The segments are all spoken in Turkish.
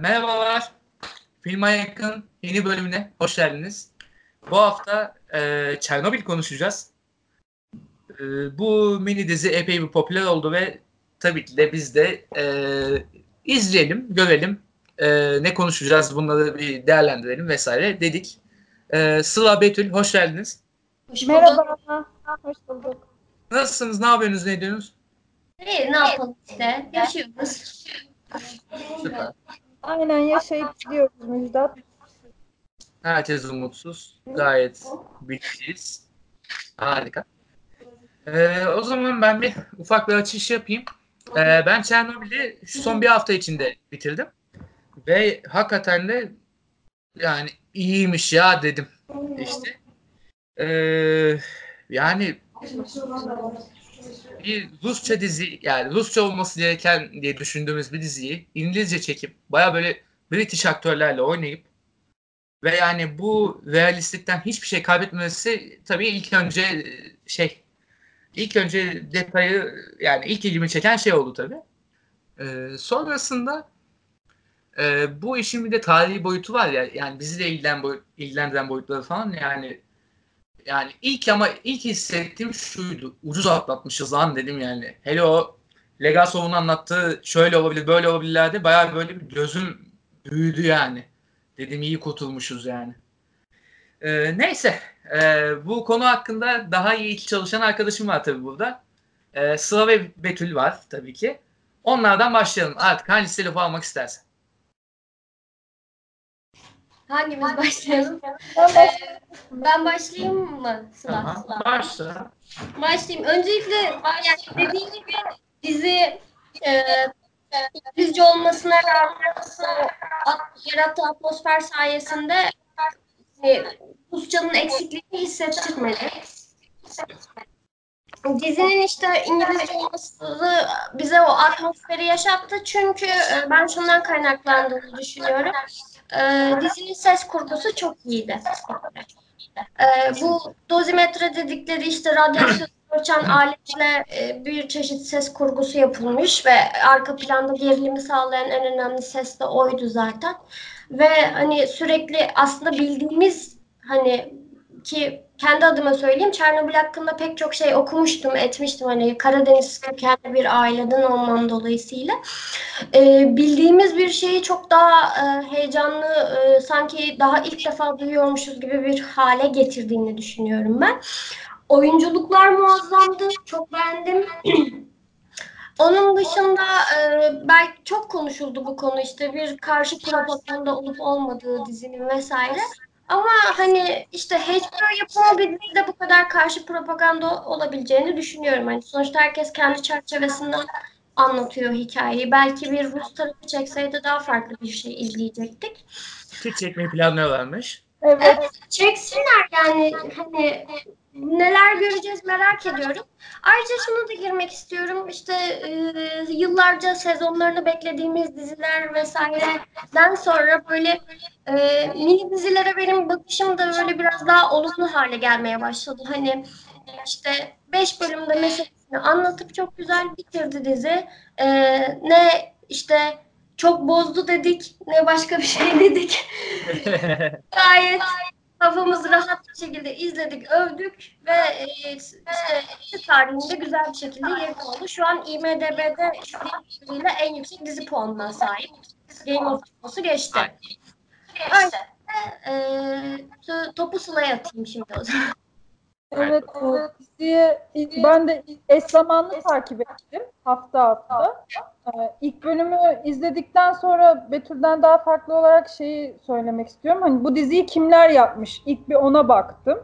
merhabalar. Filme yakın yeni bölümüne hoş geldiniz. Bu hafta e, Çernobil konuşacağız. E, bu mini dizi epey bir popüler oldu ve tabii ki de biz de e, izleyelim, görelim. E, ne konuşacağız bunları bir değerlendirelim vesaire dedik. E, Sıla Betül hoş geldiniz. Hoş Merhaba. Hoş bulduk. Nasılsınız? Ne yapıyorsunuz? Ne ediyorsunuz? İyi, ne yapalım işte. Yaşıyoruz. Süper. Aynen yaşayıp gidiyoruz Müjdat. Herkes umutsuz. Gayet bilgiliyiz. Harika. Ee, o zaman ben bir ufak bir açış yapayım. Ee, ben Çernobil'i şu son bir hafta içinde bitirdim. Ve hakikaten de yani iyiymiş ya dedim işte. Ee, yani bir Rusça dizi yani Rusça olması gereken diye düşündüğümüz bir diziyi İngilizce çekip baya böyle British aktörlerle oynayıp ve yani bu realistlikten hiçbir şey kaybetmemesi tabii ilk önce e, şey ilk önce detayı yani ilk ilgimi çeken şey oldu tabii. Ee, sonrasında e, bu işin bir de tarihi boyutu var ya yani bizi de ilgilen boy, ilgilendiren boyutları falan yani yani ilk ama ilk hissettiğim şuydu. Ucuz atlatmışız lan dedim yani. Hele o Legasov'un anlattığı şöyle olabilir böyle olabilirlerdi. Bayağı böyle bir gözüm büyüdü yani. Dedim iyi kurtulmuşuz yani. Ee, neyse. Ee, bu konu hakkında daha iyi çalışan arkadaşım var tabii burada. Ee, Sıla ve Betül var tabii ki. Onlardan başlayalım. Artık hangisi lafı almak istersen. Hangimiz başlayalım? Ben Ee, ben başlayayım mı Sıla? Tamam. Sıla. Başla. Başlayayım. Öncelikle yani dediğim gibi dizi e, İngilizce olmasına rağmen at- yarattığı atmosfer sayesinde e, Rusçanın eksikliğini hissettirmedi. Dizinin işte İngilizce olması bize o atmosferi yaşattı. Çünkü e, ben şundan kaynaklandığını düşünüyorum. E, dizinin ses kurgusu çok iyiydi. E, bu dozimetre dedikleri işte radyasyon ölçen aletle e, bir çeşit ses kurgusu yapılmış ve arka planda gerilimi sağlayan en önemli ses de oydu zaten. Ve hani sürekli aslında bildiğimiz hani ki kendi adıma söyleyeyim Çernobil hakkında pek çok şey okumuştum, etmiştim hani Karadeniz kökenli bir aileden olmam dolayısıyla. Ee, bildiğimiz bir şeyi çok daha e, heyecanlı, e, sanki daha ilk defa duyuyormuşuz gibi bir hale getirdiğini düşünüyorum ben. Oyunculuklar muazzamdı, çok beğendim. Onun dışında e, belki çok konuşuldu bu konu işte bir karşı propaganda olup olmadığı dizinin vesaire. Ama hani işte HBO yapımı bir bu kadar karşı propaganda olabileceğini düşünüyorum. Hani sonuçta herkes kendi çerçevesinden anlatıyor hikayeyi. Belki bir Rus tarafı çekseydi daha farklı bir şey izleyecektik. Ki çekmeyi planlıyorlarmış. Evet. Çeksinler yani hani neler göreceğiz merak ediyorum. Ayrıca şunu da girmek istiyorum. İşte e, yıllarca sezonlarını beklediğimiz diziler vesaireden sonra böyle e, mini dizilere benim bakışım da böyle biraz daha olumlu hale gelmeye başladı. Hani işte 5 bölümde meselesini anlatıp çok güzel bitirdi dizi. E, ne işte çok bozdu dedik ne başka bir şey dedik. Gayet kafamız rahat bir şekilde izledik, övdük ve e, işte tarihinde güzel bir şekilde yerini oldu. Şu an IMDB'de ile en yüksek dizi puanına sahip. Game of Thrones'u geçti. Öyle. E, to- topu Sıla'ya atayım şimdi o zaman. Evet, evet. Diziyi ilk- ben de eş zamanlı takip ettim hafta hafta. Ee, ilk bölümü izledikten sonra Betül'den daha farklı olarak şeyi söylemek istiyorum. Hani bu diziyi kimler yapmış? İlk bir ona baktım.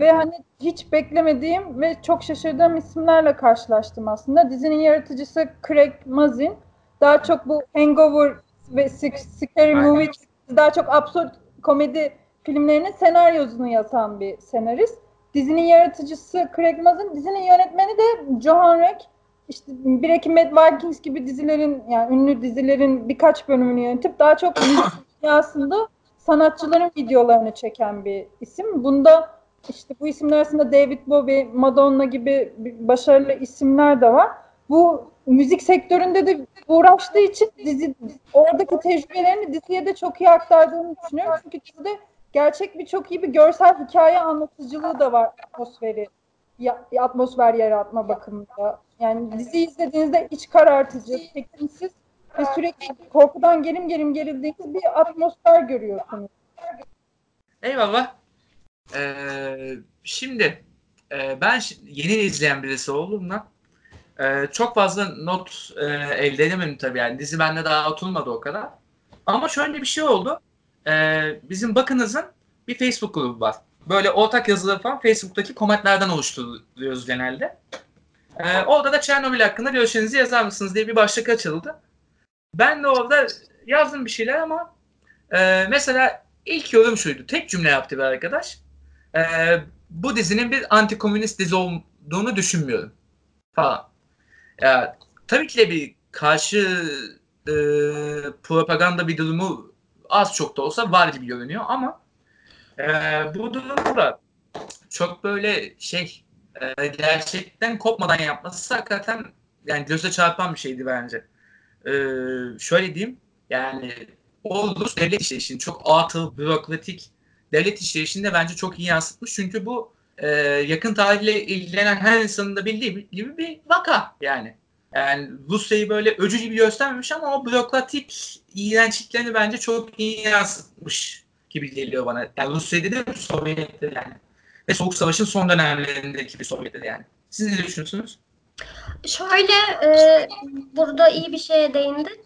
Ve hani hiç beklemediğim ve çok şaşırdığım isimlerle karşılaştım aslında. Dizinin yaratıcısı Craig Mazin. Daha çok bu Hangover ve Sc- Scary. Movie daha çok absürt komedi filmlerinin senaryosunu yazan bir senarist. Dizinin yaratıcısı Craig Mazin, dizinin yönetmeni de Johan Reck. İşte Breaking Bad, Vikings gibi dizilerin yani ünlü dizilerin birkaç bölümünü yönetip daha çok dünyasında sanatçıların videolarını çeken bir isim. Bunda işte bu isimler arasında David Bowie, Madonna gibi başarılı isimler de var. Bu müzik sektöründe de uğraştığı için dizi oradaki tecrübelerini diziye de çok iyi aktardığını düşünüyorum. Çünkü dizide gerçek bir çok iyi bir görsel hikaye anlatıcılığı da var atmosferi ya, atmosfer yaratma bakımında. Yani dizi izlediğinizde iç karartıcı, çekimsiz ve sürekli korkudan gerim gerim gerildiğiniz bir atmosfer görüyorsunuz. Eyvallah. Ee, şimdi e, ben yeni izleyen birisi olduğumdan e, çok fazla not e, elde edemedim tabii yani. Dizi bende daha oturmadı o kadar. Ama şöyle bir şey oldu. E, bizim Bakınız'ın bir Facebook grubu var. Böyle ortak yazıları falan Facebook'taki komentlerden oluşturuyoruz genelde. E, orada da Çernobil hakkında görüşlerinizi yazar mısınız diye bir başlık açıldı. Ben de orada yazdım bir şeyler ama e, mesela ilk yorum şuydu. Tek cümle yaptı bir arkadaş. E, bu dizinin bir anti-komünist dizi olduğunu düşünmüyorum. Falan. Ya, tabii ki de bir karşı e, propaganda bir durumu az çok da olsa var gibi görünüyor ama e, bu durumda çok böyle şey e, gerçekten kopmadan yapması hakikaten yani göze çarpan bir şeydi bence. E, şöyle diyeyim yani o Rus devlet işleyişini çok atıl, bürokratik devlet işleyişini de bence çok iyi yansıtmış. Çünkü bu e, yakın tarihle ilgilenen her insanın da bildiği gibi bir vaka yani. Yani Rusya'yı böyle öcü gibi göstermemiş ama o bürokratik iğrençliklerini bence çok iyi yansıtmış gibi geliyor bana. Yani Rusya dedim Sovyet'te yani. Ve Soğuk Savaş'ın son dönemlerindeki bir Sovyet'te yani. Siz ne düşünüyorsunuz? Şöyle e, burada iyi bir şeye değindin.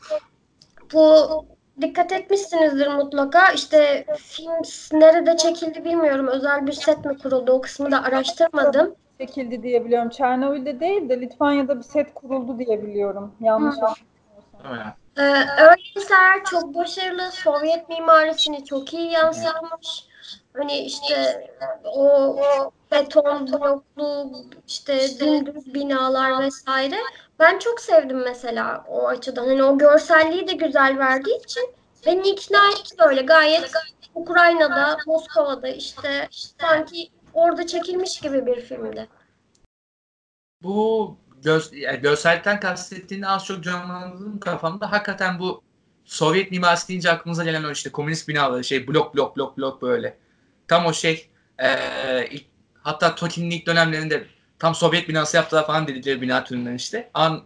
Bu dikkat etmişsinizdir mutlaka. İşte film nerede çekildi bilmiyorum. Özel bir set mi kuruldu o kısmı da araştırmadım. Çekildi diye biliyorum. Çernobil'de değil de Litvanya'da bir set kuruldu diye biliyorum. Yanlış hatırlamıyorsam. Ee, öyleyse çok başarılı Sovyet mimarisini çok iyi yansıtmış. Hani işte o, o beton bloklu işte dümdüz binalar vesaire. Ben çok sevdim mesela o açıdan. Hani o görselliği de güzel verdiği için beni ikna etti böyle gayet Ukrayna'da, Moskova'da işte sanki orada çekilmiş gibi bir filmdi. Bu göz, yani görsellikten kastettiğini az çok canlandırdım kafamda. Hakikaten bu Sovyet mimarisi deyince aklımıza gelen o işte komünist binaları şey blok blok blok blok böyle. Tam o şey e, ilk, hatta Tokin'in ilk dönemlerinde tam Sovyet binası yaptılar falan dedikleri bina türünden işte. An,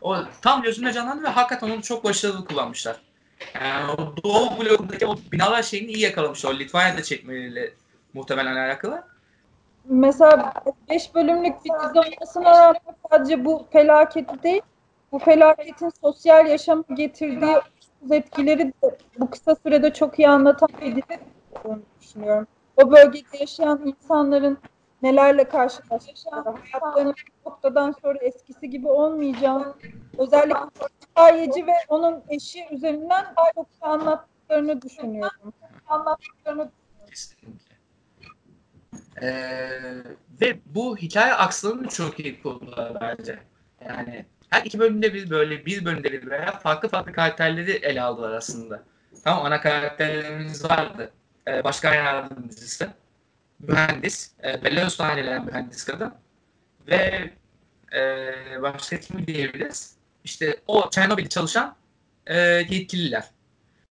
o tam gözümde canlandı ve hakikaten onu çok başarılı kullanmışlar. Yani o Doğu blokundaki o binalar şeyini iyi yakalamışlar. O Litvanya'da çekmeleriyle muhtemelen alakalı. Mesela 5 bölümlük bir dizi olmasına rağmen sadece bu felaketi değil, bu felaketin sosyal yaşama getirdiği etkileri de bu kısa sürede çok iyi anlatan bir dizi olduğunu düşünüyorum. O bölgede yaşayan insanların nelerle karşılaştıkları, hayatlarının noktadan sonra eskisi gibi olmayacağını, özellikle hikayeci ve onun eşi üzerinden çok anlattıklarını düşünüyorum. Anlattıklarını Kesinlikle. Ee, ve bu hikaye aksanını çok iyi kurdular bence. Yani her iki bölümde bir böyle bir bölümde bir veya farklı farklı karakterleri ele aldılar aslında. Tamam ana karakterlerimiz vardı. Ee, başkan yardımcısı, mühendis, e, Belarus ailelen mühendis kadın ve e, başka kimi diyebiliriz? İşte o Çernobil'de çalışan e, yetkililer.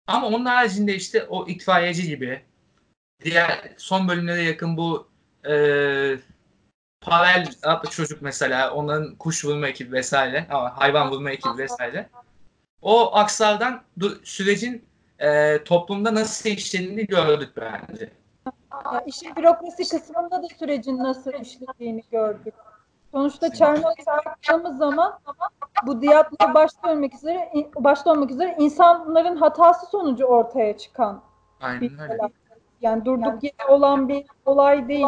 Ama onun haricinde işte o itfaiyeci gibi diğer son bölümlere yakın bu e, Pavel adlı çocuk mesela onların kuş vurma ekibi vesaire ama hayvan vurma ekibi vesaire. O akslardan sürecin e, toplumda nasıl işlediğini gördük bence. Ya işin bürokrasi kısmında da sürecin nasıl işlediğini gördük. Sonuçta Çernobil'e baktığımız zaman bu diyatları başta olmak üzere başta olmak üzere insanların hatası sonucu ortaya çıkan Aynen bir öyle. Yani durduk yere olan bir olay değil.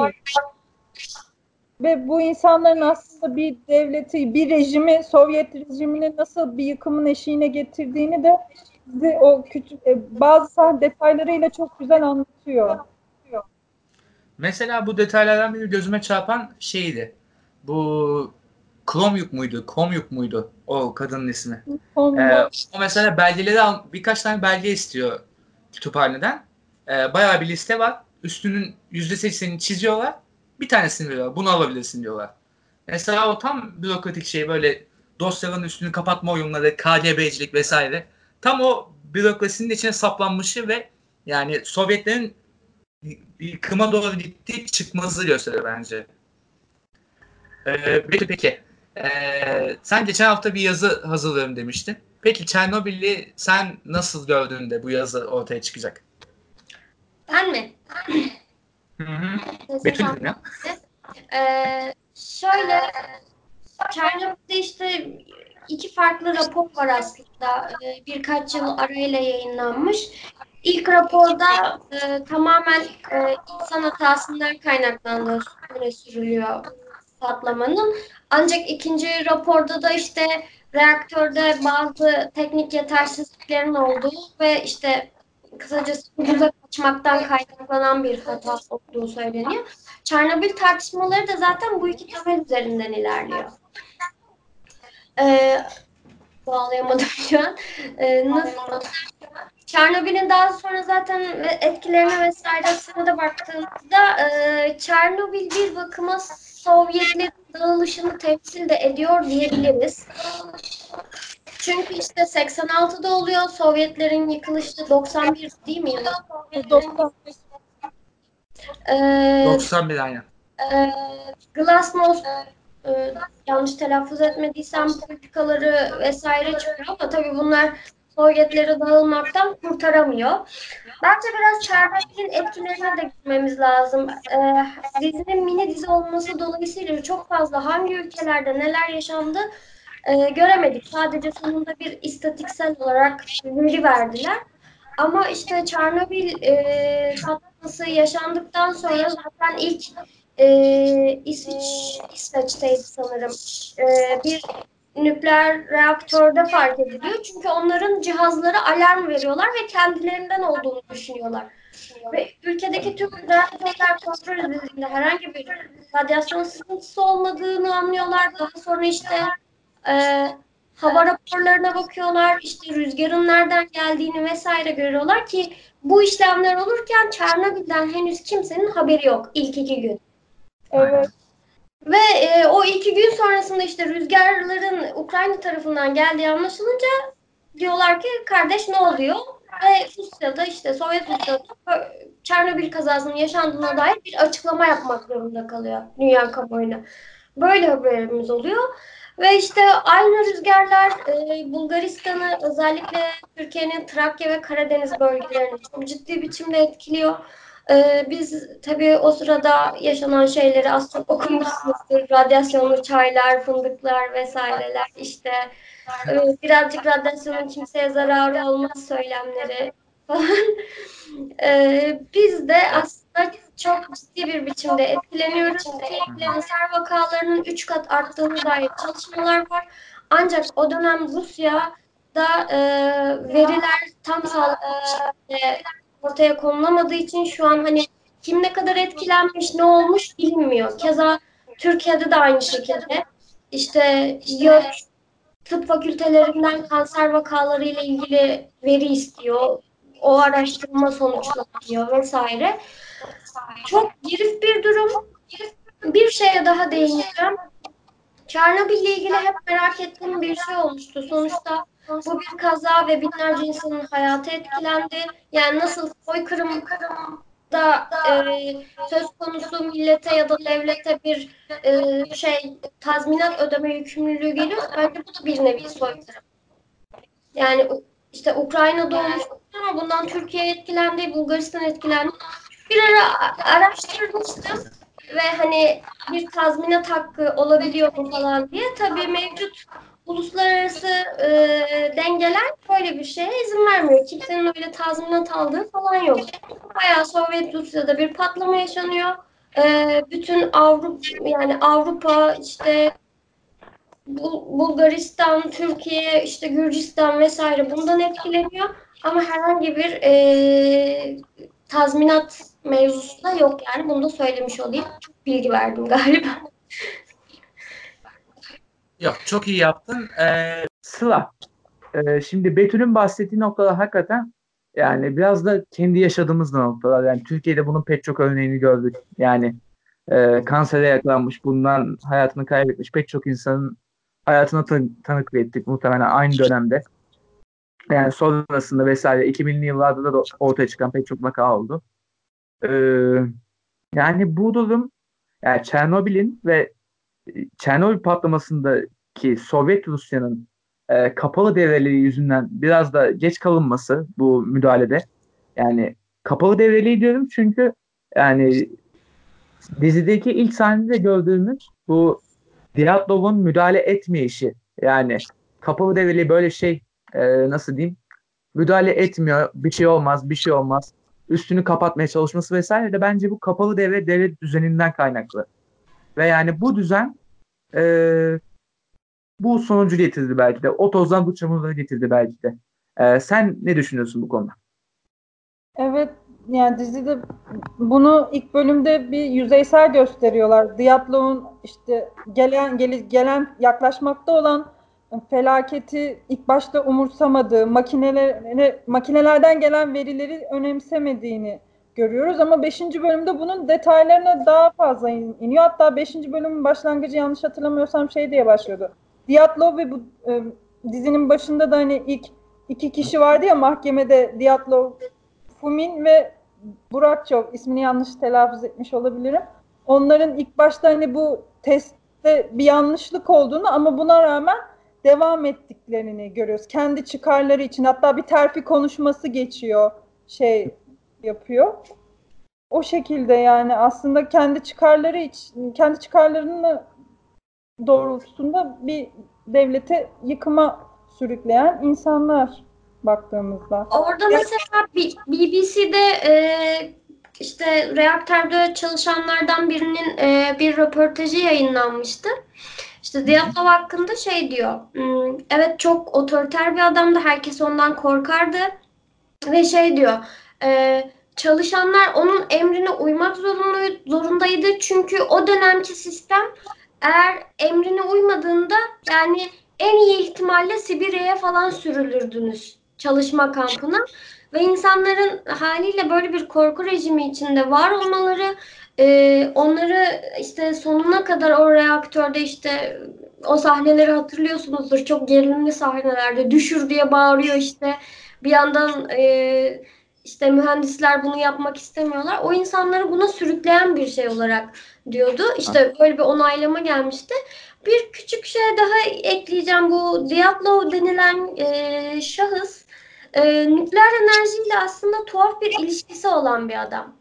Ve bu insanların aslında bir devleti, bir rejimi, Sovyet rejimini nasıl bir yıkımın eşiğine getirdiğini de bize o küçük e, bazı detaylarıyla çok güzel anlatıyor. Mesela bu detaylardan biri gözüme çarpan şeydi. Bu Kromyuk muydu? Komyuk muydu? O kadının ismi. Ee, o mesela belgeleri al, birkaç tane belge istiyor kütüphaneden. Ee, bayağı bir liste var. Üstünün %80'ini çiziyorlar. Bir tanesini veriyorlar. Bunu alabilirsin diyorlar. Mesela o tam bürokratik şey böyle dosyaların üstünü kapatma oyunları, KGB'cilik vesaire. Tam o bürokrasinin içine saplanmışı ve yani Sovyetlerin bir kıma doğru gittiği çıkmazı gösteriyor bence. Ee, peki peki. Ee, sen geçen hafta bir yazı hazırlıyorum demiştin. Peki Çernobil'i sen nasıl gördün de bu yazı ortaya çıkacak? Ben mi? Hı hı. Betül ya. Ee, şöyle Çernobil'de işte iki farklı rapor var aslında. Ee, birkaç yıl arayla yayınlanmış. İlk raporda e, tamamen e, insan hatasından kaynaklandığı öne sürülüyor patlamanın. Ancak ikinci raporda da işte reaktörde bazı teknik yetersizliklerin olduğu ve işte kısacası ucuza kaçmaktan kaynaklanan bir hata olduğu söyleniyor. Çernobil tartışmaları da zaten bu iki temel üzerinden ilerliyor. Ee, bağlayamadım şu an. Ee, nasıl? Çernobil'in daha sonra zaten etkilerine vesairesine de baktığımızda e, Çernobil bir bakıma Sovyetlerin dağılışını temsil de ediyor diyebiliriz. Çünkü işte 86'da oluyor. Sovyetlerin yıkılışı 91 değil mi? 90. Ee, 91 aynen. e, Glasnost e, yanlış telaffuz etmediysem politikaları vesaire çıkıyor ama tabii bunlar Sovyetleri dağılmaktan kurtaramıyor. Bence biraz Çernobil'in etkilerine de gitmemiz lazım. Ee, dizinin mini dizi olması dolayısıyla çok fazla hangi ülkelerde neler yaşandı e, göremedik. Sadece sonunda bir istatiksel olarak veri verdiler. Ama işte Çernobil e, patlaması yaşandıktan sonra zaten ilk e, İsviç, İsveç'teydi sanırım. E, bir nükleer reaktörde fark ediliyor. Çünkü onların cihazları alarm veriyorlar ve kendilerinden olduğunu düşünüyorlar. Ve ülkedeki tüm reaktörler kontrol edildiğinde herhangi bir radyasyon sıkıntısı olmadığını anlıyorlar. Daha sonra işte e, hava raporlarına bakıyorlar. işte rüzgarın nereden geldiğini vesaire görüyorlar ki bu işlemler olurken Çernobil'den henüz kimsenin haberi yok ilk iki gün. Ve e, o iki gün sonrasında işte rüzgarların Ukrayna tarafından geldiği anlaşılınca diyorlar ki kardeş ne oluyor? Ve Rusya'da işte Sovyet Rusya'da Çernobil kazasının yaşandığına dair bir açıklama yapmak zorunda kalıyor dünya kamuoyuna. Böyle haberimiz oluyor. Ve işte aynı rüzgarlar e, Bulgaristan'ı özellikle Türkiye'nin Trakya ve Karadeniz bölgelerini çok ciddi biçimde etkiliyor. Ee, biz tabii o sırada yaşanan şeyleri çok okumuşsunuzdur. Radyasyonlu çaylar, fındıklar vesaireler işte e, birazcık radyasyonun kimseye zararı olmaz söylemleri falan. Ee, biz de aslında çok ciddi bir biçimde etkileniyoruz. Kanser vakalarının 3 kat arttığını dair çalışmalar var. Ancak o dönem Rusya'da e, veriler tam sağlıklı şekilde ortaya konulamadığı için şu an hani kim ne kadar etkilenmiş, ne olmuş bilinmiyor. Keza Türkiye'de de aynı şekilde. İşte YÖK tıp fakültelerinden kanser vakaları ile ilgili veri istiyor. O araştırma sonuçlanıyor vesaire. Çok girif bir durum. Bir şeye daha değineceğim. Çernobil ile ilgili hep merak ettiğim bir şey olmuştu. Sonuçta bu bir kaza ve binlerce insanın hayatı etkilendi. Yani nasıl soykırım da e, söz konusu millete ya da devlete bir e, şey tazminat ödeme yükümlülüğü geliyor. Bence bu da bir nevi soykırım. Yani işte Ukrayna'da olmuş ama bundan Türkiye etkilendi, Bulgaristan etkilendi. Bir ara araştırmıştım ve hani bir tazminat hakkı olabiliyor mu falan diye. Tabii mevcut uluslararası e, dengeler böyle bir şeye izin vermiyor. Kimsenin öyle tazminat aldığı falan yok. Bayağı Sovyet Rusya'da bir patlama yaşanıyor. E, bütün Avrupa yani Avrupa işte Bul Bulgaristan, Türkiye, işte Gürcistan vesaire bundan etkileniyor. Ama herhangi bir e, tazminat mevzusu da yok yani. Bunu da söylemiş olayım. Çok bilgi verdim galiba. Yok çok iyi yaptın. Ee, Sıla. Ee, şimdi Betül'ün bahsettiği noktalar hakikaten yani biraz da kendi yaşadığımız noktalar. Yani Türkiye'de bunun pek çok örneğini gördük. Yani e, kansere yakalanmış, bundan hayatını kaybetmiş pek çok insanın hayatına tan- tanıklık ettik muhtemelen aynı dönemde. Yani sonrasında vesaire 2000'li yıllarda da ortaya çıkan pek çok vaka oldu. Ee, yani bu durum yani Çernobil'in ve e, Çernobil patlamasındaki Sovyet Rusya'nın e, kapalı devreliği yüzünden biraz da geç kalınması bu müdahalede. Yani kapalı devreliği diyorum çünkü yani dizideki ilk sahnede gördüğümüz bu Diatlov'un müdahale etmeyişi yani kapalı devreliği böyle şey e, nasıl diyeyim müdahale etmiyor bir şey olmaz bir şey olmaz üstünü kapatmaya çalışması vesaire de bence bu kapalı devre devlet düzeninden kaynaklı. Ve yani bu düzen e, bu sonucu getirdi belki de. O tozdan bu çamurları getirdi belki de. E, sen ne düşünüyorsun bu konuda? Evet yani dizide bunu ilk bölümde bir yüzeysel gösteriyorlar. Diatlov'un işte gelen gel, gelen yaklaşmakta olan felaketi ilk başta umursamadığı, makineler, makinelerden gelen verileri önemsemediğini görüyoruz. Ama 5. bölümde bunun detaylarına daha fazla iniyor. Hatta 5. bölümün başlangıcı yanlış hatırlamıyorsam şey diye başlıyordu. Diatlov ve bu e, dizinin başında da hani ilk iki kişi vardı ya mahkemede Diatlov, Fumin ve Burakçov ismini yanlış telaffuz etmiş olabilirim. Onların ilk başta hani bu testte bir yanlışlık olduğunu ama buna rağmen devam ettiklerini görüyoruz. Kendi çıkarları için hatta bir terfi konuşması geçiyor şey yapıyor. O şekilde yani aslında kendi çıkarları için kendi çıkarlarını doğrultusunda bir devlete yıkıma sürükleyen insanlar baktığımızda. Orada mesela BBC'de e, işte reaktörde çalışanlardan birinin e, bir röportajı yayınlanmıştı. İşte Diatlov hakkında şey diyor. Hmm, evet çok otoriter bir adamdı. Herkes ondan korkardı. Ve şey diyor. E, çalışanlar onun emrine uymak zorundaydı. Çünkü o dönemki sistem eğer emrine uymadığında yani en iyi ihtimalle Sibirya'ya falan sürülürdünüz çalışma kampına. Ve insanların haliyle böyle bir korku rejimi içinde var olmaları e, onları işte sonuna kadar o reaktörde işte o sahneleri hatırlıyorsunuzdur. Çok gerilimli sahnelerde düşür diye bağırıyor işte. Bir yandan e, işte mühendisler bunu yapmak istemiyorlar. O insanları buna sürükleyen bir şey olarak diyordu. İşte böyle bir onaylama gelmişti. Bir küçük şey daha ekleyeceğim. Bu Diablo denilen e, şahıs e, nükleer enerjiyle aslında tuhaf bir ilişkisi olan bir adam.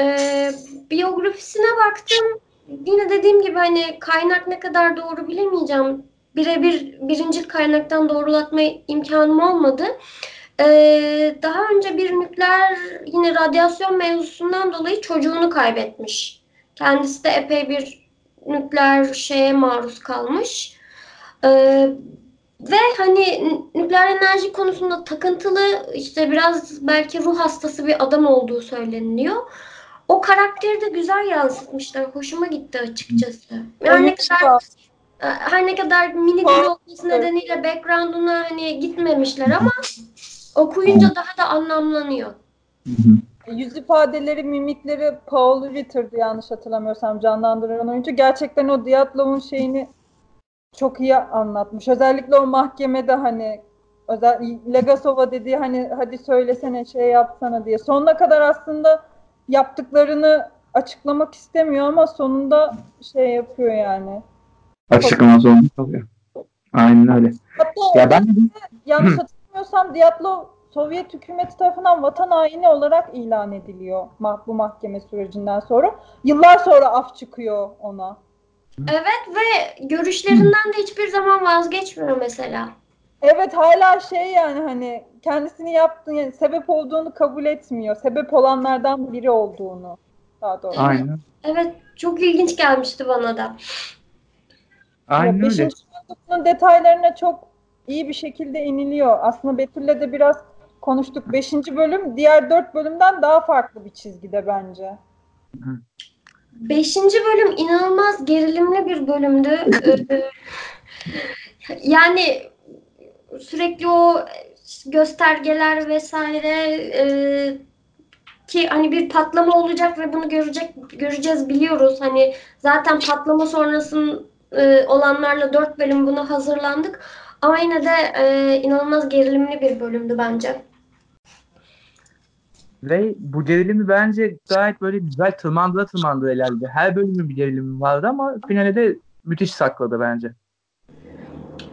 E, biyografisine baktım. Yine dediğim gibi hani kaynak ne kadar doğru bilemeyeceğim. Birebir birinci kaynaktan doğrulatma imkanım olmadı. Ee, daha önce bir nükleer yine radyasyon mevzusundan dolayı çocuğunu kaybetmiş. Kendisi de epey bir nükleer şeye maruz kalmış. Ee, ve hani nükleer enerji konusunda takıntılı işte biraz belki ruh hastası bir adam olduğu söyleniliyor. O karakteri de güzel yansıtmışlar. Hoşuma gitti açıkçası. Yani ne kadar her ne kadar mini dizi olması nedeniyle background'una hani gitmemişler ama okuyunca daha da anlamlanıyor. Yüz ifadeleri, mimikleri Paul Ritter'dı yanlış hatırlamıyorsam canlandıran oyuncu. Gerçekten o Diatlov'un şeyini çok iyi anlatmış. Özellikle o mahkemede hani özel Legasova dediği hani hadi söylesene şey yapsana diye. Sonuna kadar aslında yaptıklarını açıklamak istemiyor ama sonunda şey yapıyor yani. Açıklama zorunda kalıyor. Aynen öyle. Hatta ya ben yanlış hatırlamıyorsam Diatlov Sovyet hükümeti tarafından vatan haini olarak ilan ediliyor bu mahkeme sürecinden sonra. Yıllar sonra af çıkıyor ona. Evet ve görüşlerinden de hiçbir zaman vazgeçmiyor mesela. Evet hala şey yani hani kendisini yaptığı yani sebep olduğunu kabul etmiyor. Sebep olanlardan biri olduğunu daha doğrusu. Aynen. Evet çok ilginç gelmişti bana da. Aynen öyle. Beşinci bölümün detaylarına çok iyi bir şekilde iniliyor. Aslında Betül'le de biraz konuştuk. Beşinci bölüm diğer dört bölümden daha farklı bir çizgide bence. Beşinci bölüm inanılmaz gerilimli bir bölümdü. Ee, yani sürekli o göstergeler vesaire e, ki hani bir patlama olacak ve bunu görecek göreceğiz biliyoruz. Hani zaten patlama sonrasın e, olanlarla dört bölüm buna hazırlandık. Ama yine de e, inanılmaz gerilimli bir bölümdü bence. Ve bu gerilimi bence gayet böyle güzel tırmandıra tırmandıra ilerledi. Her bölümün bir gerilimi vardı ama finale de müthiş sakladı bence.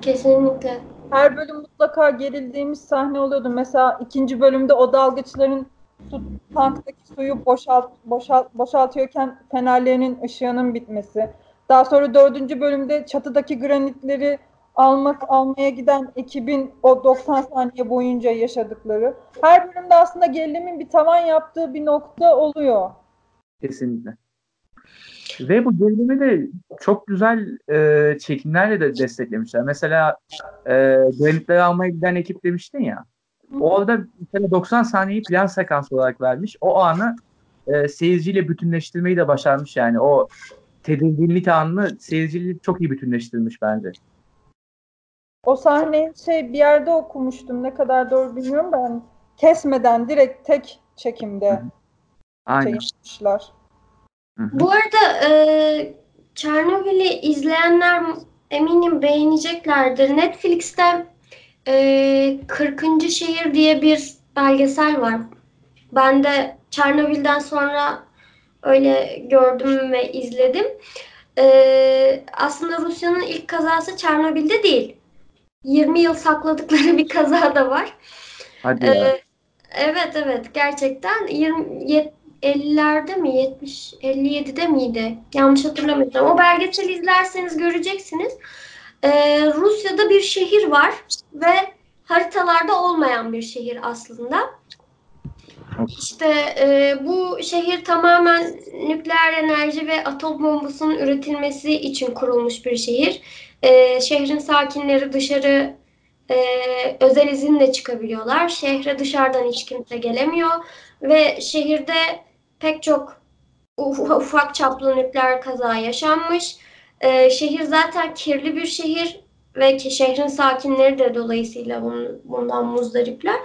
Kesinlikle. Her bölüm mutlaka gerildiğimiz sahne oluyordu. Mesela ikinci bölümde o dalgıçların su, tanktaki suyu boşalt, boşalt, boşaltıyorken fenerlerinin ışığının bitmesi. Daha sonra dördüncü bölümde çatıdaki granitleri almak almaya giden ekibin o 90 saniye boyunca yaşadıkları. Her bölümde aslında gerilimin bir tavan yaptığı bir nokta oluyor. Kesinlikle. Ve bu gerilimi de çok güzel e, çekimlerle de desteklemişler. Mesela e, granitleri almaya giden ekip demiştin ya. Orada mesela 90 saniyeyi plan sekans olarak vermiş. O anı e, seyirciyle bütünleştirmeyi de başarmış yani. O tedirginlik anını seyirciyle çok iyi bütünleştirmiş bence. O sahneyi şey bir yerde okumuştum. Ne kadar doğru bilmiyorum da hani kesmeden direkt tek çekimde Aynen. yapmışlar. Hı hı. Bu arada e, Çernobil'i izleyenler eminim beğeneceklerdir. Netflix'te e, 40. Şehir diye bir belgesel var. Ben de Çernobil'den sonra öyle gördüm ve izledim. E, aslında Rusya'nın ilk kazası Çernobil'de değil. 20 yıl sakladıkları bir kaza da var. Hadi ya. Ee, evet evet gerçekten 20 yet- 50'lerde mi 70 57'de miydi? Yanlış hatırlamıyorsam. O belgeseli izlerseniz göreceksiniz. Ee, Rusya'da bir şehir var ve haritalarda olmayan bir şehir aslında. İşte e, bu şehir tamamen nükleer enerji ve atom bombasının üretilmesi için kurulmuş bir şehir. E, şehrin sakinleri dışarı e, özel izinle çıkabiliyorlar. Şehre dışarıdan hiç kimse gelemiyor ve şehirde pek çok uf- ufak çaplı nükleer kaza yaşanmış. E, şehir zaten kirli bir şehir ve şehrin sakinleri de dolayısıyla bundan muzdaripler.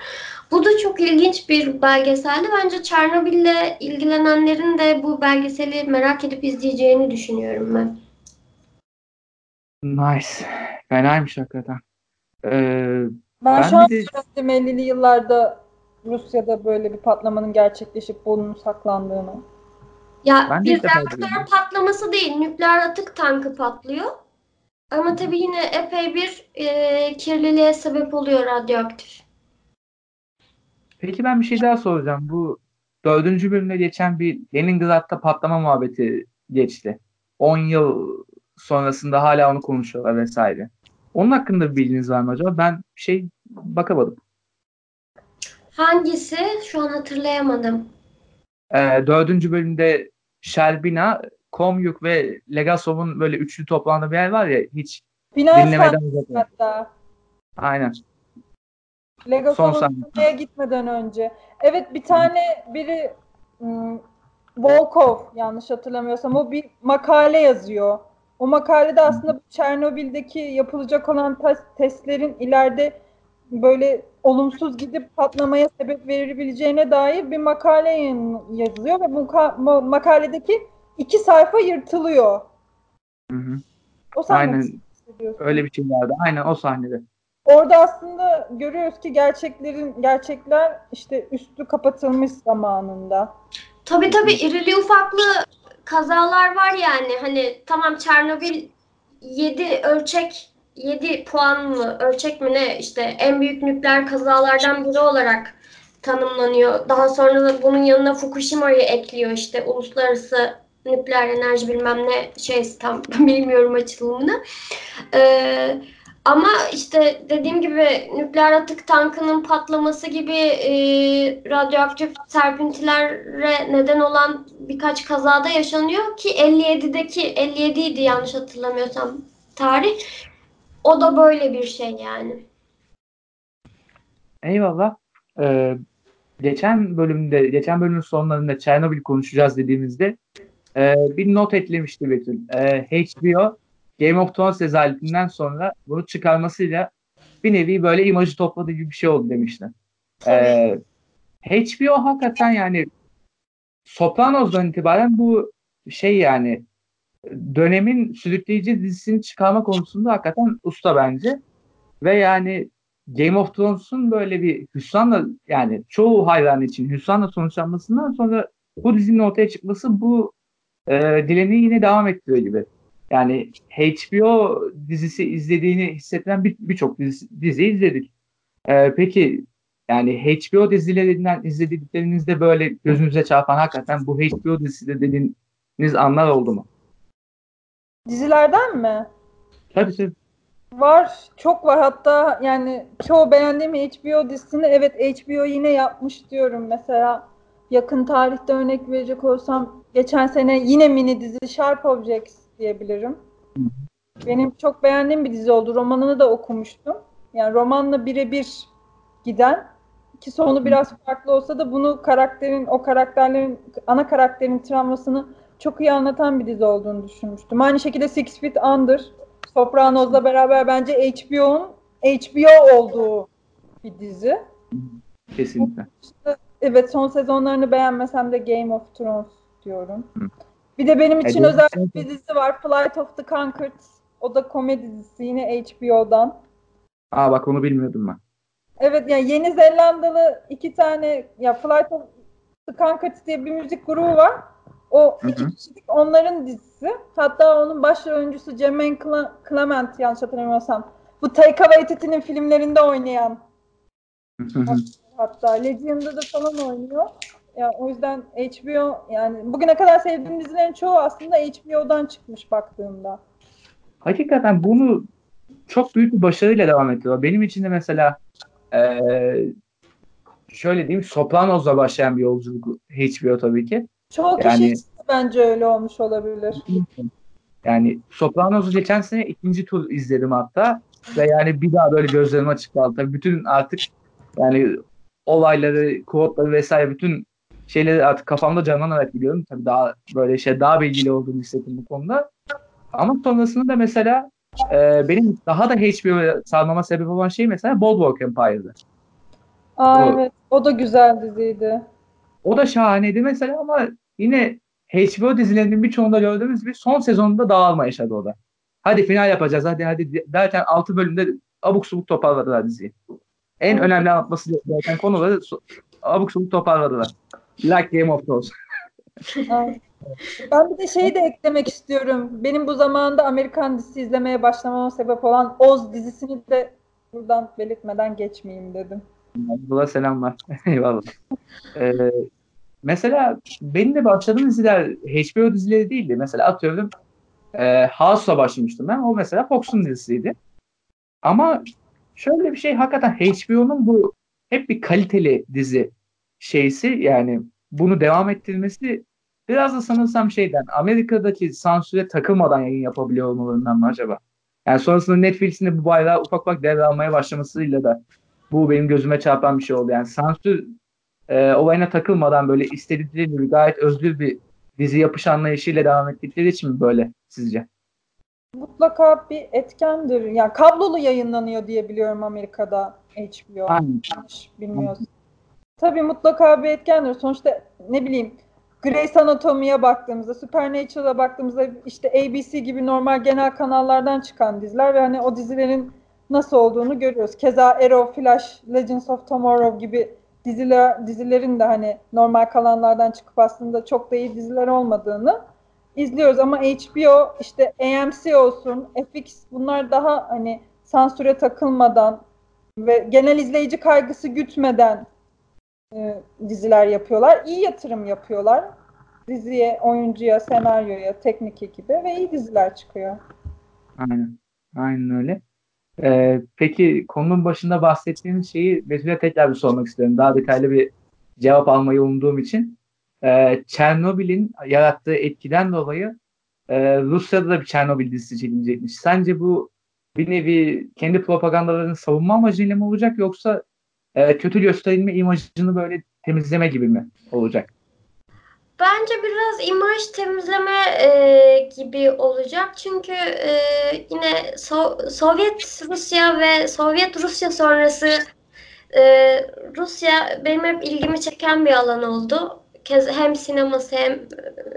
Bu da çok ilginç bir belgeseldi. Bence Çernobil'le ilgilenenlerin de bu belgeseli merak edip izleyeceğini düşünüyorum ben. Nice. Fenaymış hakikaten. Ee, Ben, Ben şu an de- öğrendim 50'li yıllarda Rusya'da böyle bir patlamanın gerçekleşip bunun saklandığını. Ya Ben bir reaktör patlaması değil, nükleer atık tankı patlıyor. Ama tabii yine epey bir e, kirliliğe sebep oluyor radyoaktif. peki ben bir şey daha soracağım. Bu dördüncü bölümde geçen bir Leningrad'da patlama muhabbeti geçti. 10 yıl sonrasında hala onu konuşuyorlar vesaire. Onun hakkında bir bilginiz var mı acaba? Ben bir şey bakamadım. Hangisi? Şu an hatırlayamadım. Ee, dördüncü bölümde Sherbina, Komyuk ve Legasov'un böyle üçlü toplandığı bir yer var ya hiç Bina dinlemeden uzak. hatta. Aynen. Sahne. oraya gitmeden önce. Evet bir tane biri hmm, Volkov yanlış hatırlamıyorsam o bir makale yazıyor. O makalede aslında bu Çernobil'deki yapılacak olan tes- testlerin ileride böyle olumsuz gidip patlamaya sebep verebileceğine dair bir makale yazılıyor ve bu ka- ma- makaledeki iki sayfa yırtılıyor. Hı hı. O sahne Aynen. Öyle bir şey vardı. Aynen o sahnede. Orada aslında görüyoruz ki gerçeklerin gerçekler işte üstü kapatılmış zamanında. Tabii tabii irili ufaklı kazalar var yani. Hani tamam Çernobil 7 ölçek 7 puanlı ölçek mi ne işte en büyük nükleer kazalardan biri olarak tanımlanıyor. Daha sonra da bunun yanına Fukushima'yı ekliyor işte uluslararası nükleer enerji bilmem ne şey tam bilmiyorum açılımını. Ee, ama işte dediğim gibi nükleer atık tankının patlaması gibi e, radyoaktif serpintilere neden olan birkaç kazada yaşanıyor ki 57'deki 57 idi yanlış hatırlamıyorsam tarih. O da böyle bir şey yani. Eyvallah. Ee, geçen bölümde, geçen bölümün sonlarında Çernobil konuşacağız dediğimizde e, bir not eklemişti Betül. E, HBO Game of Thrones rezaletinden sonra bunu çıkarmasıyla bir nevi böyle imajı topladığı gibi bir şey oldu demişti. E, HBO hakikaten yani Sopranos'dan itibaren bu şey yani dönemin sürükleyici dizisini çıkarma konusunda hakikaten usta bence. Ve yani Game of Thrones'un böyle bir hüsranla yani çoğu hayran için hüsranla sonuçlanmasından sonra bu dizinin ortaya çıkması bu e, dileni yine devam ettiriyor gibi. Yani HBO dizisi izlediğini hissettiren birçok bir dizi, dizi izledik. E, peki yani HBO dizilerinden izlediklerinizde böyle gözünüze çarpan hakikaten bu HBO dizisi de dediğiniz anlar oldu mu? Dizilerden mi? Tabii tabii. Var. Çok var. Hatta yani çoğu beğendiğim HBO dizisini evet HBO yine yapmış diyorum. Mesela yakın tarihte örnek verecek olsam geçen sene yine mini dizi Sharp Objects diyebilirim. Benim çok beğendiğim bir dizi oldu. Romanını da okumuştum. Yani romanla birebir giden ki sonu biraz farklı olsa da bunu karakterin o karakterlerin ana karakterin travmasını çok iyi anlatan bir dizi olduğunu düşünmüştüm. Aynı şekilde Six Feet Under Sopranos'la beraber bence HBO'nun HBO olduğu bir dizi. Kesinlikle. Evet son sezonlarını beğenmesem de Game of Thrones diyorum. Bir de benim için evet. özel bir dizi var. Flight of the Conchords. O da komedi dizisi yine HBO'dan. Aa bak onu bilmiyordum ben. Evet yani Yeni Zelandalı iki tane ya Flight of the Conchords diye bir müzik grubu var. O iki hı kişilik onların dizisi. Hatta onun başrol oyuncusu Jermaine Clement yanlış hatırlamıyorsam. Bu Taika Waititi'nin filmlerinde oynayan. Hatta Legend'da da falan oynuyor. Yani o yüzden HBO yani bugüne kadar sevdiğim dizilerin çoğu aslında HBO'dan çıkmış baktığımda. Hakikaten bunu çok büyük bir başarıyla devam ediyor. Benim için de mesela ee, şöyle diyeyim Sopranos'la başlayan bir yolculuk HBO tabii ki. Çoğu yani, kişi bence öyle olmuş olabilir. Yani Sopranos'u geçen sene ikinci tur izledim hatta. Ve yani bir daha böyle gözlerim açık kaldı. Tabii bütün artık yani olayları, kodları vesaire bütün şeyleri artık kafamda canlanarak biliyorum. Tabii daha böyle şey daha bilgili olduğunu hissettim bu konuda. Ama sonrasında da mesela e, benim daha da HBO'ya sarmama sebep olan şey mesela Boardwalk Empire'dı. Aa o, evet. O da güzel diziydi. O da şahaneydi mesela ama yine HBO dizilerinin birçoğunda gördüğümüz gibi son sezonunda dağılma yaşadı o da. Hadi final yapacağız hadi hadi derken 6 bölümde abuk subuk toparladılar diziyi. En önemli anlatması gereken konuları abuk subuk toparladılar. Like Game of Thrones. ben bir de şeyi de eklemek istiyorum. Benim bu zamanda Amerikan dizisi izlemeye başlamama sebep olan Oz dizisini de buradan belirtmeden geçmeyeyim dedim. Abdullah selamlar. Eyvallah. Ee, mesela benim de başladığım diziler HBO dizileri değildi. Mesela atıyorum e, House'la başlamıştım ben. O mesela Fox'un dizisiydi. Ama şöyle bir şey hakikaten HBO'nun bu hep bir kaliteli dizi şeysi yani bunu devam ettirmesi biraz da sanırsam şeyden Amerika'daki sansüre takılmadan yayın yapabiliyor olmalarından mı acaba? Yani sonrasında Netflix'in bu bayrağı ufak ufak devralmaya başlamasıyla da bu benim gözüme çarpan bir şey oldu. Yani sansür e, olayına takılmadan böyle istedikleri gibi gayet özgür bir dizi yapış anlayışıyla devam ettikleri için mi böyle sizce? Mutlaka bir etkendir. Yani kablolu yayınlanıyor diye biliyorum Amerika'da HBO. Aynen. Bilmiyorsun. Tabii mutlaka bir etkendir. Sonuçta ne bileyim Grey's Anatomy'ye baktığımızda, Supernatural'a baktığımızda işte ABC gibi normal genel kanallardan çıkan diziler ve hani o dizilerin nasıl olduğunu görüyoruz. Keza Arrow, Flash, Legends of Tomorrow gibi diziler dizilerin de hani normal kanallardan çıkıp aslında çok da iyi diziler olmadığını izliyoruz ama HBO işte AMC olsun, FX bunlar daha hani sansüre takılmadan ve genel izleyici kaygısı gütmeden e, diziler yapıyorlar. İyi yatırım yapıyorlar. Diziye, oyuncuya, senaryoya, teknik ekibe ve iyi diziler çıkıyor. Aynen. Aynen öyle. Ee, peki konunun başında bahsettiğiniz şeyi Betül'e tekrar bir sormak istiyorum. Daha detaylı bir cevap almayı umduğum için. Ee, Çernobil'in yarattığı etkiden dolayı e, Rusya'da da bir Çernobil dizisi çekilecekmiş. Sence bu bir nevi kendi propagandalarını savunma amacıyla mı olacak yoksa e, kötü gösterilme imajını böyle temizleme gibi mi olacak? Bence biraz imaj temizleme e, gibi olacak. Çünkü e, yine so- Sovyet Rusya ve Sovyet Rusya sonrası e, Rusya benim hep ilgimi çeken bir alan oldu. kez hem sineması hem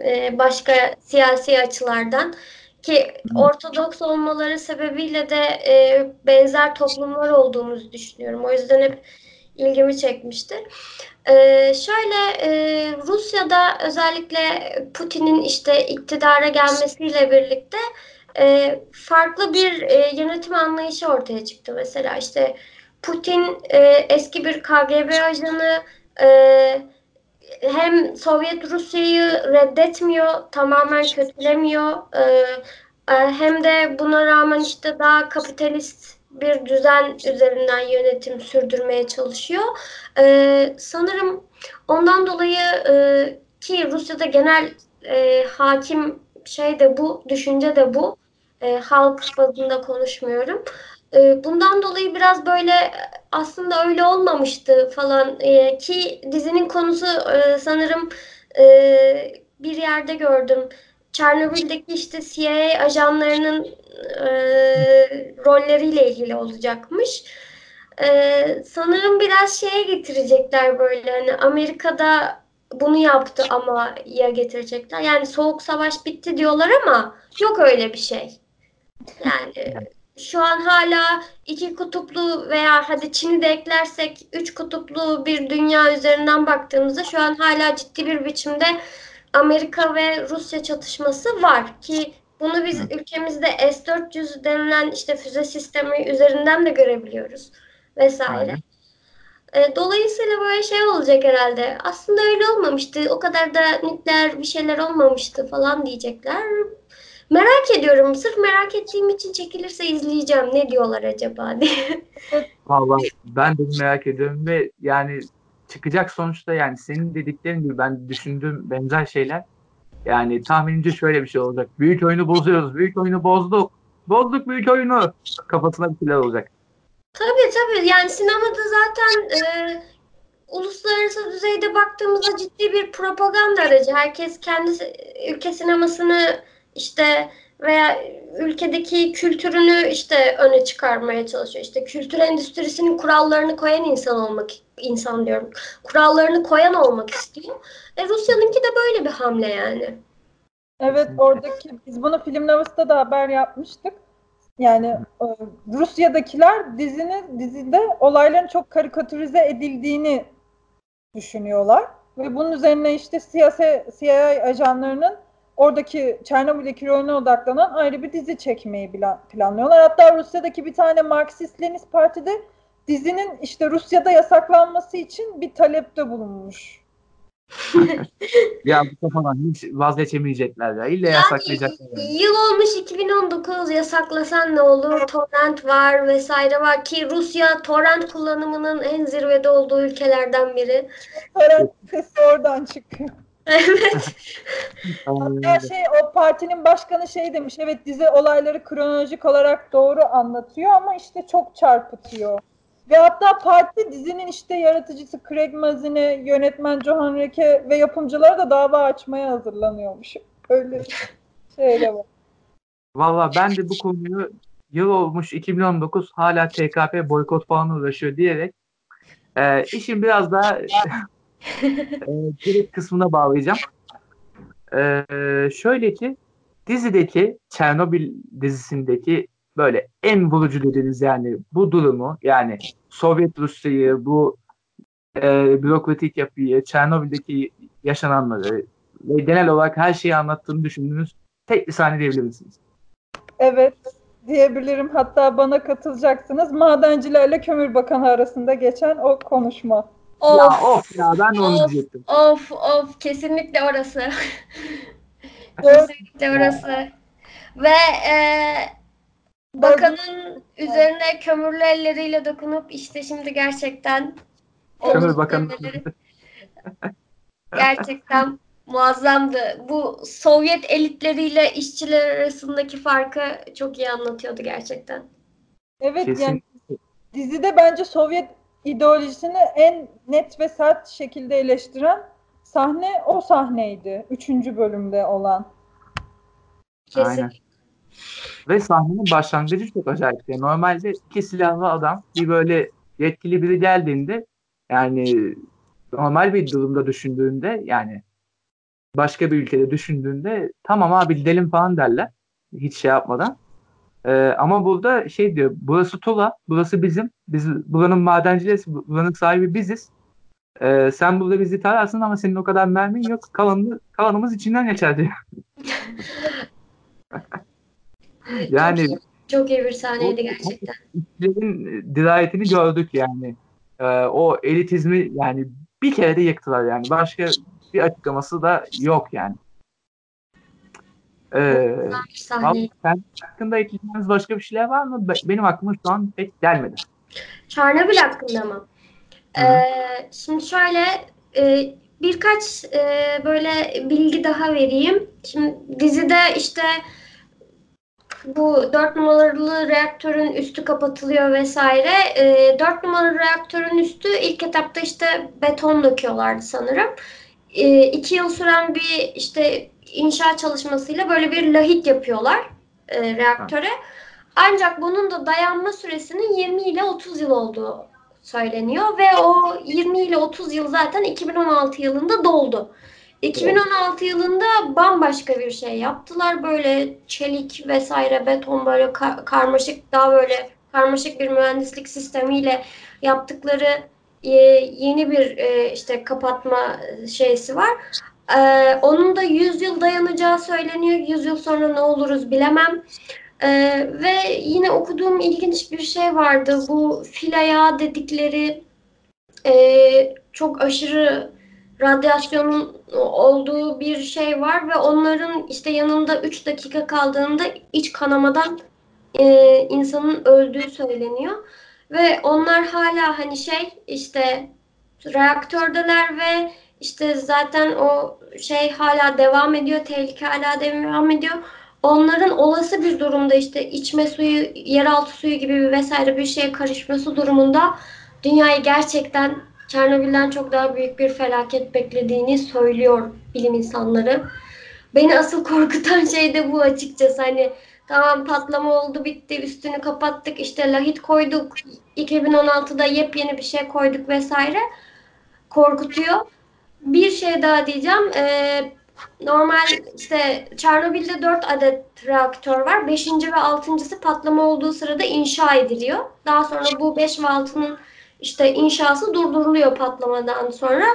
e, başka siyasi açılardan ki Ortodoks olmaları sebebiyle de e, benzer toplumlar olduğumuzu düşünüyorum. O yüzden hep ilgimi çekmiştir. Ee, şöyle e, Rusya'da özellikle Putin'in işte iktidara gelmesiyle birlikte e, farklı bir e, yönetim anlayışı ortaya çıktı. Mesela işte Putin e, eski bir KGB ajanı e, hem Sovyet Rusya'yı reddetmiyor, tamamen kötülemiyor. E, e, hem de buna rağmen işte daha kapitalist bir düzen üzerinden yönetim sürdürmeye çalışıyor. Ee, sanırım ondan dolayı e, ki Rusya'da genel e, hakim şey de bu, düşünce de bu. E, halk bazında konuşmuyorum. E, bundan dolayı biraz böyle aslında öyle olmamıştı falan e, ki dizinin konusu e, sanırım e, bir yerde gördüm. Çernobil'deki işte CIA ajanlarının e, rolleriyle ilgili olacakmış. E, sanırım biraz şeye getirecekler böyle hani Amerika'da bunu yaptı ama ya getirecekler. Yani soğuk savaş bitti diyorlar ama yok öyle bir şey. Yani şu an hala iki kutuplu veya hadi Çin'i de eklersek üç kutuplu bir dünya üzerinden baktığımızda şu an hala ciddi bir biçimde Amerika ve Rusya çatışması var ki bunu biz ülkemizde S-400 denilen işte füze sistemi üzerinden de görebiliyoruz vesaire. E, dolayısıyla böyle şey olacak herhalde. Aslında öyle olmamıştı. O kadar da nükleer bir şeyler olmamıştı falan diyecekler. Merak ediyorum. Sırf merak ettiğim için çekilirse izleyeceğim. Ne diyorlar acaba diye. Vallahi ben de merak ediyorum ve yani çıkacak sonuçta yani senin dediklerin gibi ben düşündüğüm benzer şeyler yani tahminimce şöyle bir şey olacak. Büyük oyunu bozuyoruz. Büyük oyunu bozduk. Bozduk büyük oyunu. Kafasına bir şeyler olacak. Tabii tabii. Yani sinemada zaten e, uluslararası düzeyde baktığımızda ciddi bir propaganda aracı. Herkes kendi ülke sinemasını işte veya ülkedeki kültürünü işte öne çıkarmaya çalışıyor. İşte kültür endüstrisinin kurallarını koyan insan olmak insan diyorum. Kurallarını koyan olmak istiyor. E Rusya'nınki de böyle bir hamle yani. Evet oradaki biz bunu film Navas'ta da haber yapmıştık. Yani e, Rusya'dakiler dizinin dizide olayların çok karikatürize edildiğini düşünüyorlar ve bunun üzerine işte siyasi CIA ajanlarının oradaki Çernobil'deki rolüne odaklanan ayrı bir dizi çekmeyi planlıyorlar. Hatta Rusya'daki bir tane Marksist-Leninist partide dizinin işte Rusya'da yasaklanması için bir talepte bulunmuş. ya bu kafadan hiç vazgeçemeyecekler ya. İlle yani, yasaklayacaklar. Yani. Yıl olmuş 2019 yasaklasan ne olur? Torrent var vesaire var ki Rusya torrent kullanımının en zirvede olduğu ülkelerden biri. Torrent sesi oradan çıkıyor. Evet. Hatta şey o partinin başkanı şey demiş evet dizi olayları kronolojik olarak doğru anlatıyor ama işte çok çarpıtıyor. Ve hatta parti dizinin işte yaratıcısı Craig Mazine, yönetmen Johan Reke ve yapımcılara da dava açmaya hazırlanıyormuş. Öyle şeyle var. Valla ben de bu konuyu yıl olmuş 2019 hala TKP boykot falan uğraşıyor diyerek e, işin biraz daha e, kısmına bağlayacağım. E, şöyle ki dizideki Çernobil dizisindeki böyle en bulucu dediğiniz yani bu durumu yani Sovyet Rusya'yı bu e, bürokratik yapıyı, Çernobil'deki yaşananları ve genel olarak her şeyi anlattığını düşündüğünüz tek bir sahne diyebilir misiniz? Evet diyebilirim. Hatta bana katılacaksınız. Madencilerle Kömür Bakanı arasında geçen o konuşma. Of, ya of ya ben de onu of, diyecektim. Of of kesinlikle orası. kesinlikle orası. Ve e, bakanın üzerine kömürlü elleriyle dokunup işte şimdi gerçekten Kömür bakanı. gerçekten muazzamdı. Bu Sovyet elitleriyle işçiler arasındaki farkı çok iyi anlatıyordu gerçekten. Evet Kesin. yani dizide bence Sovyet ideolojisini en net ve sert şekilde eleştiren sahne o sahneydi. Üçüncü bölümde olan. Kesin. Aynen. Ve sahnenin başlangıcı çok acayip. Normalde iki silahlı adam bir böyle yetkili biri geldiğinde yani normal bir durumda düşündüğünde yani başka bir ülkede düşündüğünde tamam abi gidelim falan derler. Hiç şey yapmadan. Ee, ama burada şey diyor burası Tula, burası bizim. Biz buranın madencileriz, buranın sahibi biziz. Ee, sen burada bizi tararsın ama senin o kadar mermin yok. Kalanını, kalanımız içinden geçer diyor. yani çok, çok iyi bir sahneydi gerçekten. İşçilerin dirayetini gördük yani. Ee, o elitizmi yani bir kere de yıktılar yani. Başka bir açıklaması da yok yani. Ee, sen hakkında ekleyeceğiniz başka bir şeyler var mı? Be- Benim aklıma şu an pek gelmedi. Çernobil hakkında mı? Hı. Ee, şimdi şöyle e, birkaç e, böyle bilgi daha vereyim. Şimdi dizide işte bu 4 numaralı reaktörün üstü kapatılıyor vesaire. E, 4 numaralı reaktörün üstü ilk etapta işte beton döküyorlardı sanırım. E, iki yıl süren bir işte inşaat çalışmasıyla böyle bir lahit yapıyorlar e, reaktöre. Ancak bunun da dayanma süresinin 20 ile 30 yıl olduğu söyleniyor ve o 20 ile 30 yıl zaten 2016 yılında doldu. 2016 yılında bambaşka bir şey yaptılar. Böyle çelik vesaire beton böyle ka- karmaşık daha böyle karmaşık bir mühendislik sistemiyle yaptıkları e, yeni bir e, işte kapatma şeysi var. E, onun da 100 yıl dayanacağı söyleniyor. 100 yıl sonra ne oluruz bilemem. Ee, ve yine okuduğum ilginç bir şey vardı. Bu fil ayağı dedikleri e, çok aşırı radyasyonun olduğu bir şey var ve onların işte yanında 3 dakika kaldığında iç kanamadan e, insanın öldüğü söyleniyor. Ve onlar hala hani şey işte reaktördeler ve işte zaten o şey hala devam ediyor, tehlike hala devam ediyor onların olası bir durumda işte içme suyu, yeraltı suyu gibi bir vesaire bir şeye karışması durumunda dünyayı gerçekten Çernobil'den çok daha büyük bir felaket beklediğini söylüyor bilim insanları. Beni asıl korkutan şey de bu açıkçası. Hani tamam patlama oldu bitti üstünü kapattık işte lahit koyduk 2016'da yepyeni bir şey koyduk vesaire korkutuyor. Bir şey daha diyeceğim. Ee, normal işte Çernobil'de 4 adet reaktör var. 5. ve 6.sı patlama olduğu sırada inşa ediliyor. Daha sonra bu 5 ve 6'nın işte inşası durduruluyor patlamadan sonra.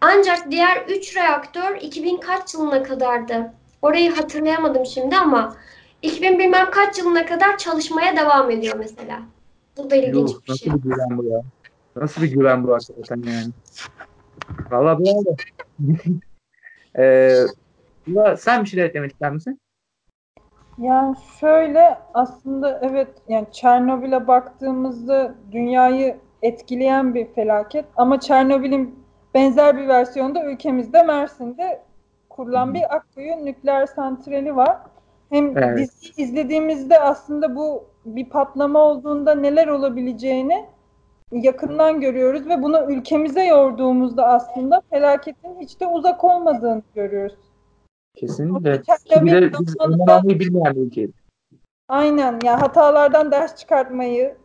Ancak diğer 3 reaktör 2000 kaç yılına kadardı? Orayı hatırlayamadım şimdi ama 2000 bilmem kaç yılına kadar çalışmaya devam ediyor mesela. Bu da ilginç Yuh, bir şey. nasıl bir güven bu ya? Nasıl bir güven bu hakikaten yani? Vallahi bravo. ee, sen bir şeyler eklemek ister misin? Yani şöyle aslında evet yani Çernobil'e baktığımızda dünyayı etkileyen bir felaket ama Çernobil'in benzer bir versiyonu da ülkemizde Mersin'de kurulan bir Akkuyu nükleer santrali var. Hem Evet. dizi izlediğimizde aslında bu bir patlama olduğunda neler olabileceğini yakından görüyoruz ve bunu ülkemize yorduğumuzda aslında felaketin hiç de uzak olmadığını görüyoruz. Kesinlikle. Şimdi biz almayı bilmeyen bir ülkeyiz. Aynen ya hatalardan ders çıkartmayı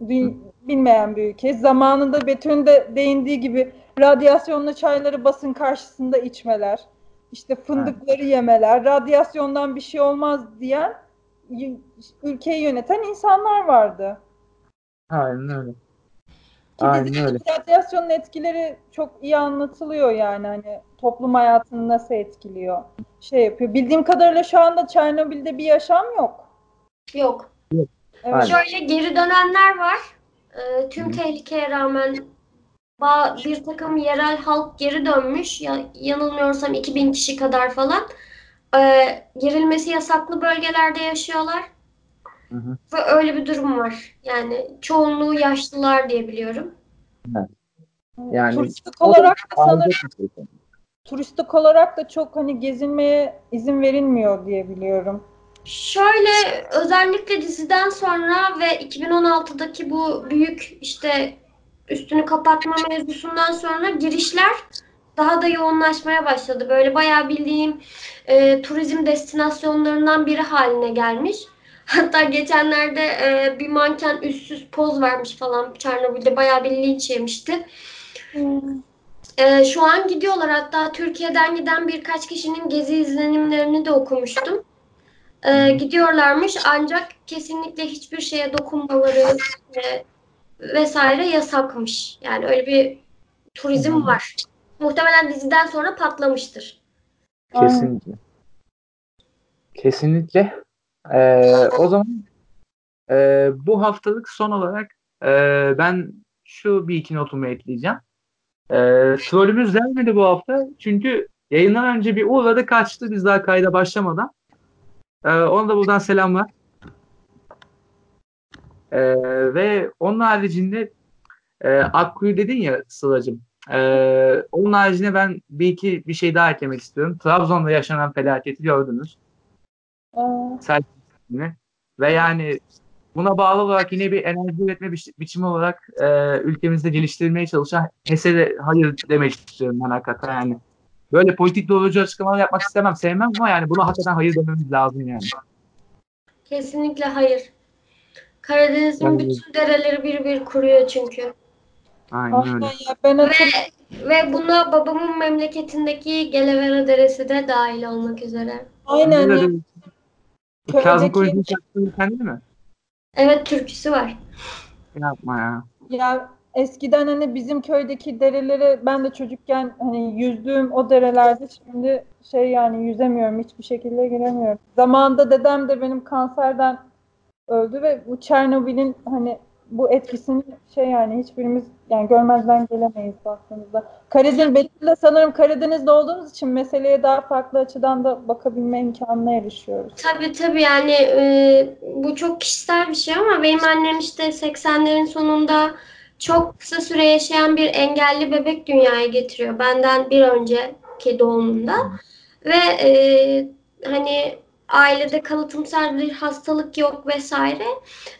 bil- bilmeyen bir ülke. Zamanında Betül'ün de değindiği gibi radyasyonlu çayları basın karşısında içmeler, işte fındıkları yemeler, radyasyondan bir şey olmaz diyen ülkeyi yöneten insanlar vardı. Aynen öyle. Ki Aynen dizide öyle. radyasyonun etkileri çok iyi anlatılıyor yani hani toplum hayatını nasıl etkiliyor. Şey yapıyor. Bildiğim kadarıyla şu anda Çernobil'de bir yaşam yok. Yok. Evet. Aynen. Şöyle geri dönenler var. Ee, tüm tehlikeye rağmen ba- bir takım yerel halk geri dönmüş. Ya, yanılmıyorsam 2000 kişi kadar falan. Ee, girilmesi yasaklı bölgelerde yaşıyorlar. Hı hı. Ve öyle bir durum var. Yani çoğunluğu yaşlılar diye biliyorum. Yani turistik olarak da sanırım şey. turistik olarak da çok hani gezinmeye izin verilmiyor diye biliyorum. Şöyle özellikle diziden sonra ve 2016'daki bu büyük işte üstünü kapatma mevzusundan sonra girişler daha da yoğunlaşmaya başladı. Böyle bayağı bildiğim e, turizm destinasyonlarından biri haline gelmiş. Hatta geçenlerde e, bir manken üstsüz poz vermiş falan Çernobil'de bayağı bir linç yemişti. Ee, şu an gidiyorlar. Hatta Türkiye'den giden birkaç kişinin gezi izlenimlerini de okumuştum. Ee, gidiyorlarmış ancak kesinlikle hiçbir şeye dokunmaları e, vesaire yasakmış. Yani öyle bir turizm var. Muhtemelen diziden sonra patlamıştır. Kesinlikle. Kesinlikle. Ee, o zaman e, bu haftalık son olarak e, ben şu bir iki notumu ekleyeceğim. E, trollümüz gelmedi bu hafta. Çünkü yayından önce bir uğradı kaçtı biz daha kayda başlamadan. E, ona da buradan selamlar. E, ve onun haricinde e, Akkuyu dedin ya Sıla'cığım. Ee, onun haricinde ben bir iki bir şey daha eklemek istiyorum. Trabzon'da yaşanan felaketi gördünüz. Aa, Selçuklu'nu. Ve yani buna bağlı olarak yine bir enerji üretme biçi- biçimi olarak e, ülkemizde geliştirilmeye çalışan HES'e de hayır demek istiyorum ben hakikaten yani. Böyle politik doğrucu açıklamalar yapmak istemem, sevmem ama yani buna hakikaten hayır dememiz lazım yani. Kesinlikle hayır. Karadeniz'in Yani- bütün dereleri bir bir kuruyor çünkü. Aynen öyle. aynen ya ben hatırlıyorum. Ve buna babamın memleketindeki Gelevera Deresi de dahil olmak üzere. Aynen ya. Kazım Koyuncu'nun şarkısını kendi mi? Evet türküsü var. Yapma ya. Ya eskiden hani bizim köydeki dereleri ben de çocukken hani yüzdüğüm o derelerde şimdi şey yani yüzemiyorum hiçbir şekilde giremiyorum. Zamanında dedem de benim kanserden öldü ve bu Çernobil'in hani bu etkisini şey yani hiçbirimiz yani görmezden gelemeyiz baktığımızda. Karadeniz, Betül'le sanırım Karadeniz'de olduğumuz için meseleye daha farklı açıdan da bakabilme imkanına erişiyoruz. Tabii tabii yani e, bu çok kişisel bir şey ama benim annem işte 80'lerin sonunda çok kısa süre yaşayan bir engelli bebek dünyaya getiriyor. Benden bir önceki doğumunda. Ve e, hani ailede kalıtımsal bir hastalık yok vesaire.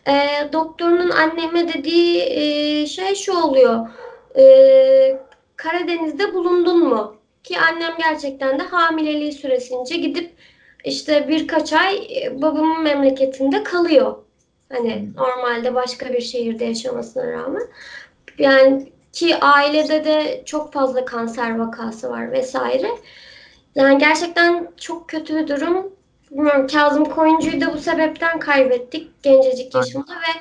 E, doktorunun anneme dediği e, şey şu oluyor. E, Karadeniz'de bulundun mu? Ki annem gerçekten de hamileliği süresince gidip işte birkaç ay e, babamın memleketinde kalıyor. Hani normalde başka bir şehirde yaşamasına rağmen. Yani ki ailede de çok fazla kanser vakası var vesaire. Yani gerçekten çok kötü bir durum. Bilmiyorum Kazım Koyuncu'yu da bu sebepten kaybettik gencecik yaşında ve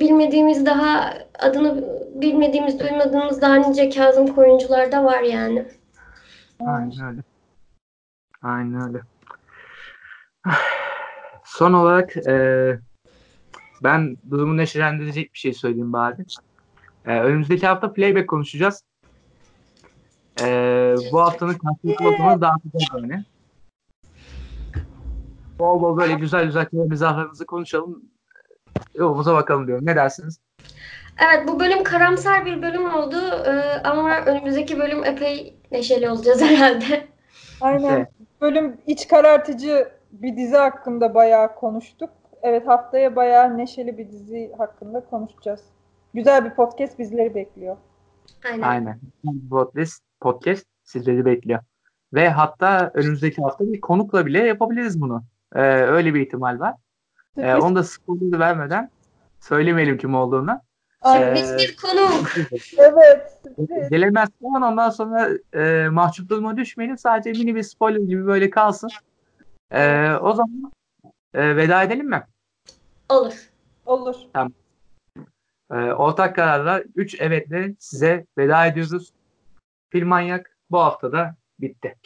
bilmediğimiz daha adını bilmediğimiz duymadığımız daha nice Kazım Koyuncular da var yani. Aynen öyle. Aynen öyle. Son olarak e, ben durumu neşelendirecek bir şey söyleyeyim bari. E, önümüzdeki hafta playback konuşacağız. E, bu haftanın karşılıklı okumunu dağıtacağız yani. Bol bol böyle güzel güzel kere mizahlarımızı konuşalım. Yolumuza bakalım diyorum. Ne dersiniz? Evet bu bölüm karamsar bir bölüm oldu Ee, ama önümüzdeki bölüm epey neşeli olacağız herhalde. Aynen. Evet. Bölüm iç karartıcı bir dizi hakkında bayağı konuştuk. Evet haftaya bayağı neşeli bir dizi hakkında konuşacağız. Güzel bir podcast bizleri bekliyor. Aynen. Aynen. Podcast, podcast sizleri bekliyor. Ve hatta önümüzdeki hafta bir konukla bile yapabiliriz bunu. E, öyle bir ihtimal var. E, Sürpriz. onu da spoiler vermeden söylemeyelim kim olduğunu. Aynen. Ee, Biz bir konuk. Evet. Gelemez falan ondan sonra e, mahcup duruma düşmeyelim. Sadece mini bir spoiler gibi böyle kalsın. E, o zaman e, veda edelim mi? Olur. Olur. E, ortak kararla 3 evetle size veda ediyoruz. Film Manyak bu hafta da bitti.